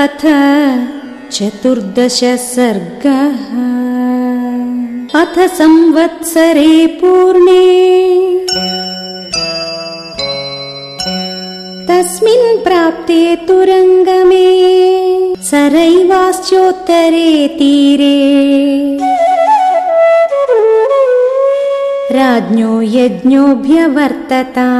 अथ चतुर्दश सर्गः। अथ संवत्सरे पूर्णे। तस्मिन् प्राप्ते तुरङ्गमे सरैवाश्चोत्तरे तीरे। राज्ञो यज्ञोऽभ्यवर्तता।